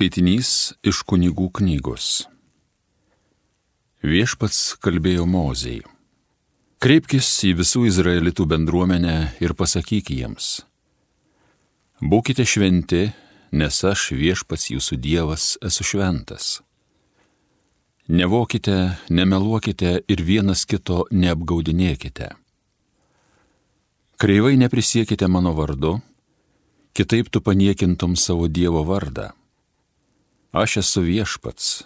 Skaitinys iš kunigų knygos. Viešpats kalbėjo Mozijai. Kreipkis į visų izraelitų bendruomenę ir pasakyk jiems. Būkite šventi, nes aš viešpats jūsų Dievas esu šventas. Nevokite, nemeluokite ir vienas kito neapgaudinėkite. Kreivai neprisiekite mano vardu, kitaip tu paniekintum savo Dievo vardą aš esu viešpats.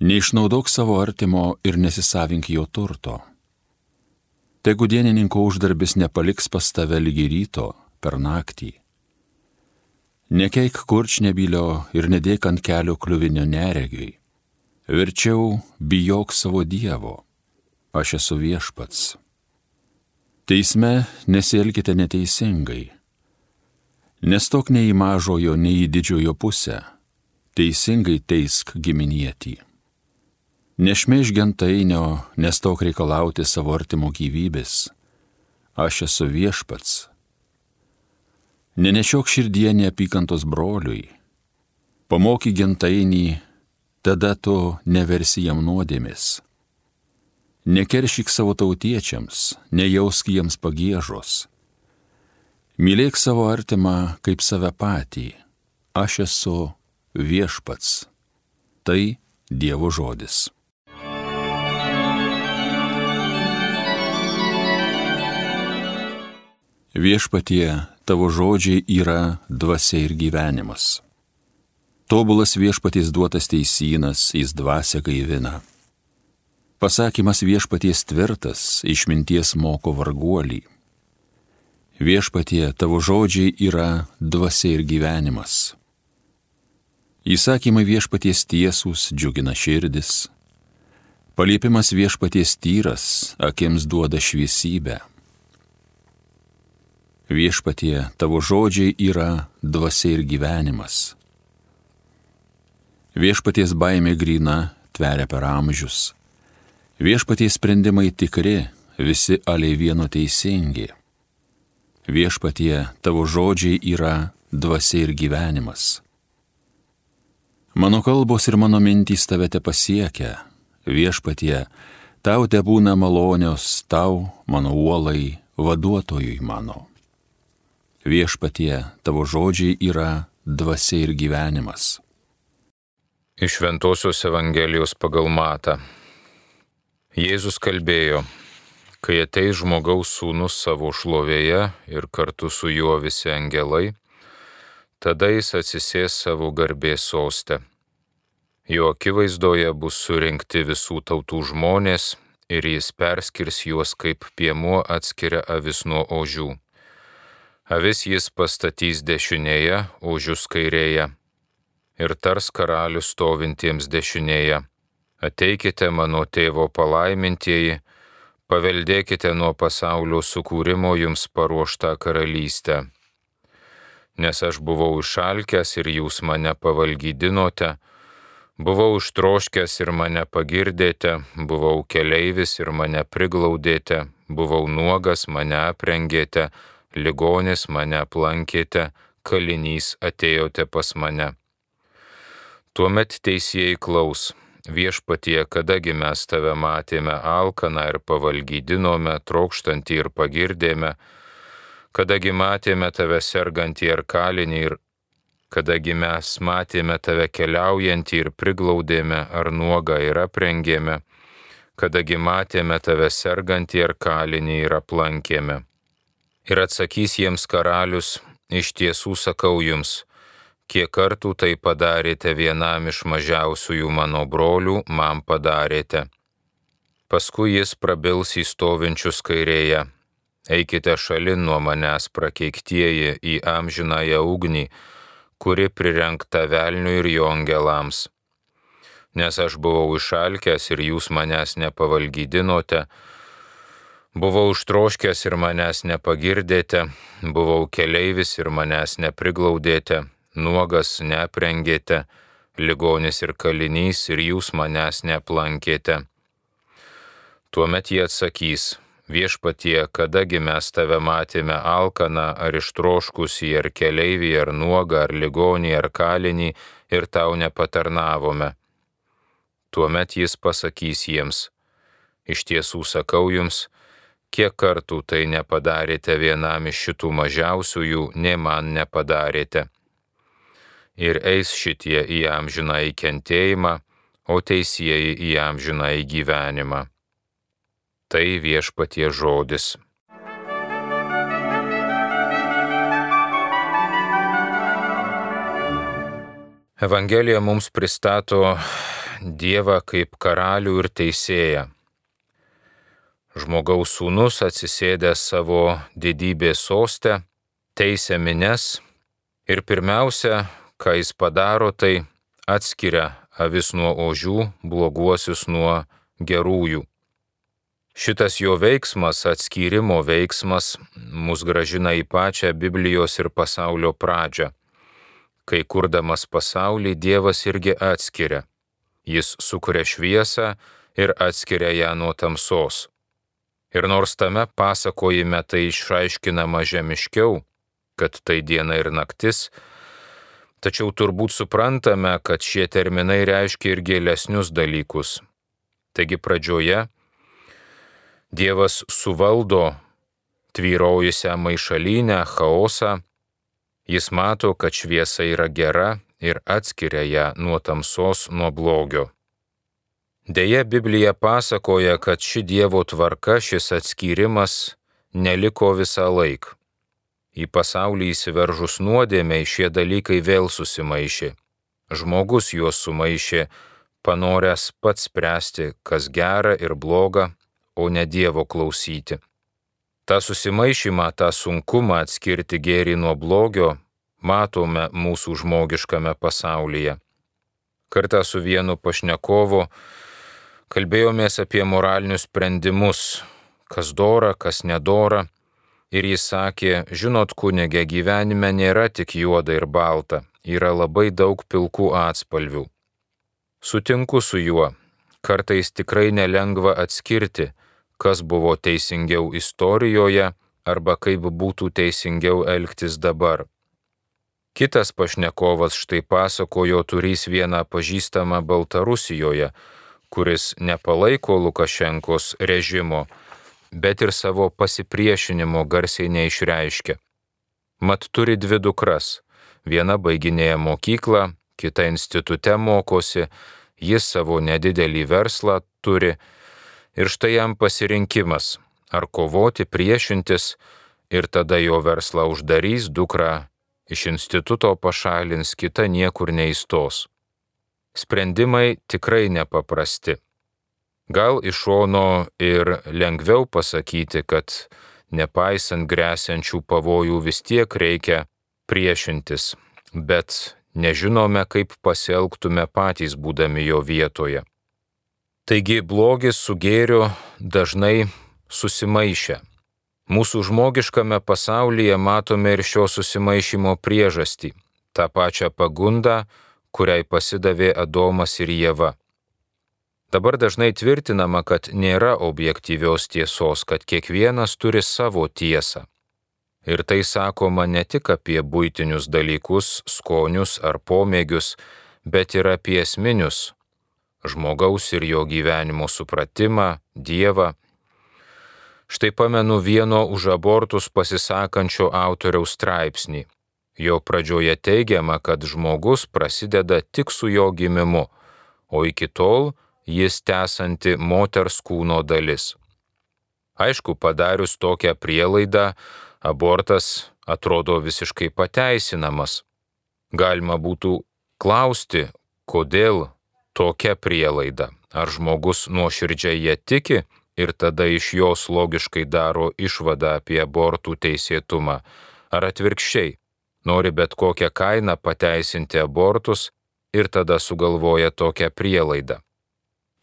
Neišnaudok savo artimo ir nesisavink jo turto. Tegu dienininko uždarbis nepaliks pas tave lygi ryto per naktį. Nekeik kurčnebylio ir nedėk ant kelio kliuvinio neregiui. Verčiau bijok savo Dievo. Aš esu viešpats. Teisme nesielkite neteisingai. Nestok nei į mažojo, nei į didžiojo pusę teisingai teisk giminietį. Nešmeiž gentainio, nestok reikalauti savo artimo gyvybės. Aš esu viešpats. Nenešiok širdie neapykantos broliui. Pamoky gentainį, tada tu neversi jam nuodėmis. Nekeršyk savo tautiečiams, nejausk jiems pagėžos. Mylėk savo artimą kaip save patį. Aš esu viešpats. Tai Dievo žodis. Viešpatie, tavo žodžiai yra dvasia ir gyvenimas. Tobulas viešpaties duotas teisynas, jis dvasia gaivina. Pasakymas viešpaties tvirtas, išminties moko varguolį. Viešpatie, tavo žodžiai yra dvasia ir gyvenimas. Įsakymai viešpaties tiesūs džiugina širdis. Paliepimas viešpaties tyras, akims duoda šviesybę. Viešpatie, tavo žodžiai yra dvasia ir gyvenimas. Viešpaties baimė grina, tveria per amžius. Viešpaties sprendimai tikri, visi aliai vieno teisingi. Viešpatie, tavo žodžiai yra dvasia ir gyvenimas. Mano kalbos ir mano mintys tave te pasiekia, viešpatie, tau te būna malonios, tau, mano uolai, vaduotojui mano. Viešpatie, tavo žodžiai yra dvasia ir gyvenimas. Iš Ventosios Evangelijos pagal Mata. Jėzus kalbėjo, kai ateis žmogaus sūnus savo šlovėje ir kartu su juo visi angelai, tada jis atsisės savo garbės sostę. Jo akivaizdoje bus surinkti visų tautų žmonės ir jis perskirs juos kaip piemuo atskiria avis nuo ožių. Avis jis pastatys dešinėje, ožius kairėje. Ir tars karalius stovintiems dešinėje. Ateikite mano tėvo palaimintieji, paveldėkite nuo pasaulio sukūrimo jums paruoštą karalystę nes aš buvau išalkęs ir jūs mane pavalgydinote, buvau ištroškęs ir mane pagirdėte, buvau keleivis ir mane priglaudėte, buvau nuogas, mane aprengėte, ligonis mane aplankėte, kalinys atėjote pas mane. Tuomet teisėjai klaus, viešpatie, kadagi mes tave matėme alkaną ir pavalgydinome, trokštantį ir pagirdėme, kadagi matėme tave sergantį ar kalinį ir kadagi mes matėme tave keliaujantį ir priglaudėme ar nuogą ir aprengėme, kadagi matėme tave sergantį ar kalinį ir aplankėme. Ir atsakys jiems karalius, iš tiesų sakau jums, kiek kartų tai padarėte vienam iš mažiausiųjų mano brolių, man padarėte. Paskui jis prabils į stovinčius kairėje Eikite šalin nuo manęs prakeiktieji į amžinąją ugnį, kuri prirenkta velniui ir jo angelams. Nes aš buvau išalkęs ir jūs manęs nepavalgydinote, buvau užtroškęs ir manęs nepagirdėte, buvau keleivis ir manęs nepriglaudėte, nuogas neprengėte, ligonis ir kalinys ir jūs manęs neaplankėte. Tuomet jie atsakys, viešpatie, kadagi mes tave matėme alkaną ar ištroškusį, ar keleivį, ar nuogą, ar ligonį, ar kalinį ir tau nepatarnavome. Tuomet jis pasakys jiems, iš tiesų sakau jums, kiek kartų tai nepadarėte vienam iš šitų mažiausiųjų, ne man nepadarėte. Ir eis šitie į amžiną įkentėjimą, o teisėjai į amžiną įgyvenimą tai viešpatie žodis. Evangelija mums pristato Dievą kaip karalių ir teisėją. Žmogaus sūnus atsisėdęs savo didybės sostę, teisė mines ir pirmiausia, ką jis padaro, tai atskiria avis nuo ožių, bloguosius nuo gerųjų. Šitas jo veiksmas, atskyrimo veiksmas, mus gražina į pačią Biblijos ir pasaulio pradžią. Kai kurdamas pasaulį, Dievas irgi atskiria. Jis sukuria šviesą ir atskiria ją nuo tamsos. Ir nors tame pasakojime tai išaiškinama žemiškiau, kad tai diena ir naktis, tačiau turbūt suprantame, kad šie terminai reiškia ir gėlesnius dalykus. Taigi pradžioje Dievas suvaldo tvyraujusią maišalinę, chaosą, jis mato, kad šviesa yra gera ir atskiria ją nuo tamsos, nuo blogio. Deja, Biblija pasakoja, kad ši Dievo tvarka, šis atskyrimas neliko visą laiką. Į pasaulį įsiveržus nuodėmiai šie dalykai vėl susimaišė. Žmogus juos sumaišė, panoręs pats spręsti, kas gera ir bloga, o ne Dievo klausyti. Ta susimaišymą, tą sunkumą atskirti gėrį nuo blogio matome mūsų žmogiškame pasaulyje. Kartą su vienu pašnekovu kalbėjomės apie moralinius sprendimus, kas dora, kas nedora, ir jis sakė, žinot, kunigė gyvenime nėra tik juoda ir balta, yra labai daug pilkų atspalvių. Sutinku su juo, kartais tikrai nelengva atskirti, kas buvo teisingiau istorijoje arba kaip būtų teisingiau elgtis dabar. Kitas pašnekovas štai pasakojo turys vieną pažįstamą Baltarusijoje, kuris nepalaiko Lukašenkos režimo, bet ir savo pasipriešinimo garsiai neišreiškia. Mat turi dvi dukras. Viena baiginėja mokyklą, kita institute mokosi, jis savo nedidelį verslą turi, Ir štai jam pasirinkimas - ar kovoti, priešintis ir tada jo verslą uždarys, dukra iš instituto pašalins, kita niekur neįstos. Sprendimai tikrai nepaprasti. Gal iš šono ir lengviau pasakyti, kad nepaisant grėsiančių pavojų vis tiek reikia priešintis, bet nežinome, kaip pasielgtume patys būdami jo vietoje. Taigi blogis su gėriu dažnai susimaišę. Mūsų žmogiškame pasaulyje matome ir šio susimaišymo priežastį - tą pačią pagundą, kuriai pasidavė Adomas ir Jėva. Dabar dažnai tvirtinama, kad nėra objektyvios tiesos, kad kiekvienas turi savo tiesą. Ir tai sakoma ne tik apie būtinius dalykus, skonius ar pomėgius, bet ir apie esminius žmogaus ir jo gyvenimo supratimą, Dievą. Štai pamenu vieno už abortus pasisakančio autoriaus straipsnį. Jo pradžioje teigiama, kad žmogus prasideda tik su jo gimimu, o iki tol jis tęsanti moters kūno dalis. Aišku, padarius tokią prielaidą, abortas atrodo visiškai pateisinamas. Galima būtų klausti, kodėl tokia prielaida. Ar žmogus nuoširdžiai ją tiki ir tada iš jos logiškai daro išvadą apie abortų teisėtumą, ar atvirkščiai nori bet kokią kainą pateisinti abortus ir tada sugalvoja tokią prielaidą.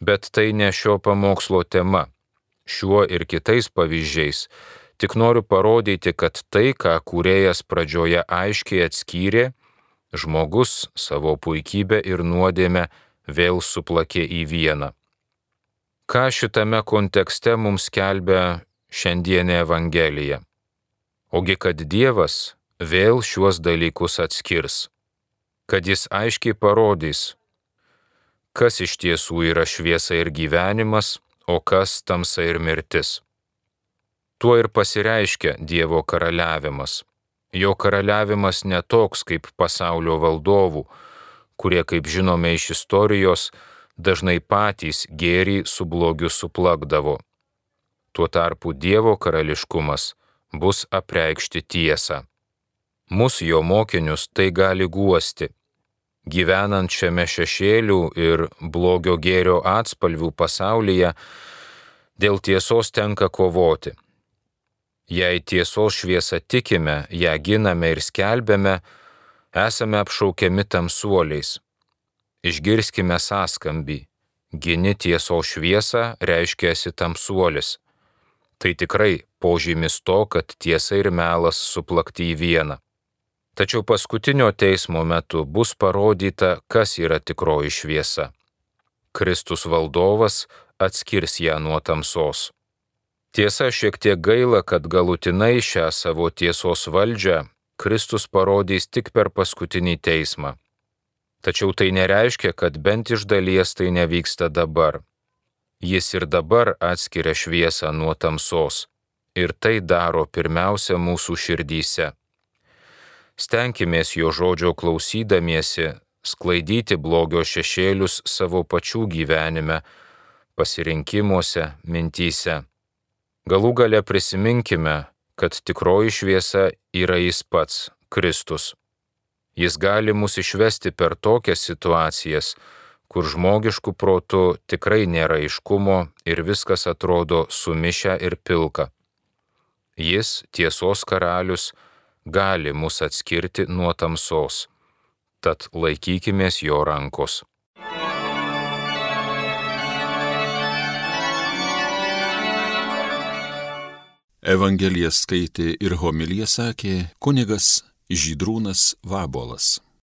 Bet tai ne šio pamokslo tema. Šiuo ir kitais pavyzdžiais tik noriu parodyti, kad tai, ką kūrėjas pradžioje aiškiai atskyrė, žmogus savo puikybę ir nuodėmę vėl suplakė į vieną. Ką šitame kontekste mums kelbia šiandienė Evangelija. Ogi kad Dievas vėl šiuos dalykus atskirs, kad jis aiškiai parodys, kas iš tiesų yra šviesa ir gyvenimas, o kas tamsa ir mirtis. Tuo ir pasireiškia Dievo karaliavimas. Jo karaliavimas netoks kaip pasaulio valdovų, kurie, kaip žinome iš istorijos, dažnai patys gėrį su blogiu suplakdavo. Tuo tarpu Dievo karališkumas bus apreikšti tiesą. Mūsų jo mokinius tai gali guosti. Gyvenant šiame šešėlių ir blogio gėrio atspalvių pasaulyje, dėl tiesos tenka kovoti. Jei tiesos šviesą tikime, ją giname ir skelbėme, esame apšaukiami tamsuoliais. Išgirskime sąskambį. Gini tiesos šviesą reiškia esi tamsuolis. Tai tikrai požymis to, kad tiesa ir melas suplakti į vieną. Tačiau paskutinio teismo metu bus parodyta, kas yra tikroji šviesa. Kristus valdovas atskirs ją nuo tamsos. Tiesa, šiek tiek gaila, kad galutinai šią savo tiesos valdžią Kristus parodys tik per paskutinį teismą. Tačiau tai nereiškia, kad bent iš dalies tai nevyksta dabar. Jis ir dabar atskiria šviesą nuo tamsos. Ir tai daro pirmiausia mūsų širdyse stenkimės jo žodžio klausydamiesi sklaidyti blogio šešėlius savo pačių gyvenime, pasirinkimuose, mintyse. Galų gale prisiminkime, kad tikroji šviesa yra jis pats, Kristus. Jis gali mus išvesti per tokias situacijas, kur žmogiškų protų tikrai nėra iškumo ir viskas atrodo sumišę ir pilka. Jis, tiesos karalius, gali mus atskirti nuo tamsos. Tad laikykimės jo rankos. Evangeliją skaitė ir homiliją sakė kunigas Žydrūnas Vabolas.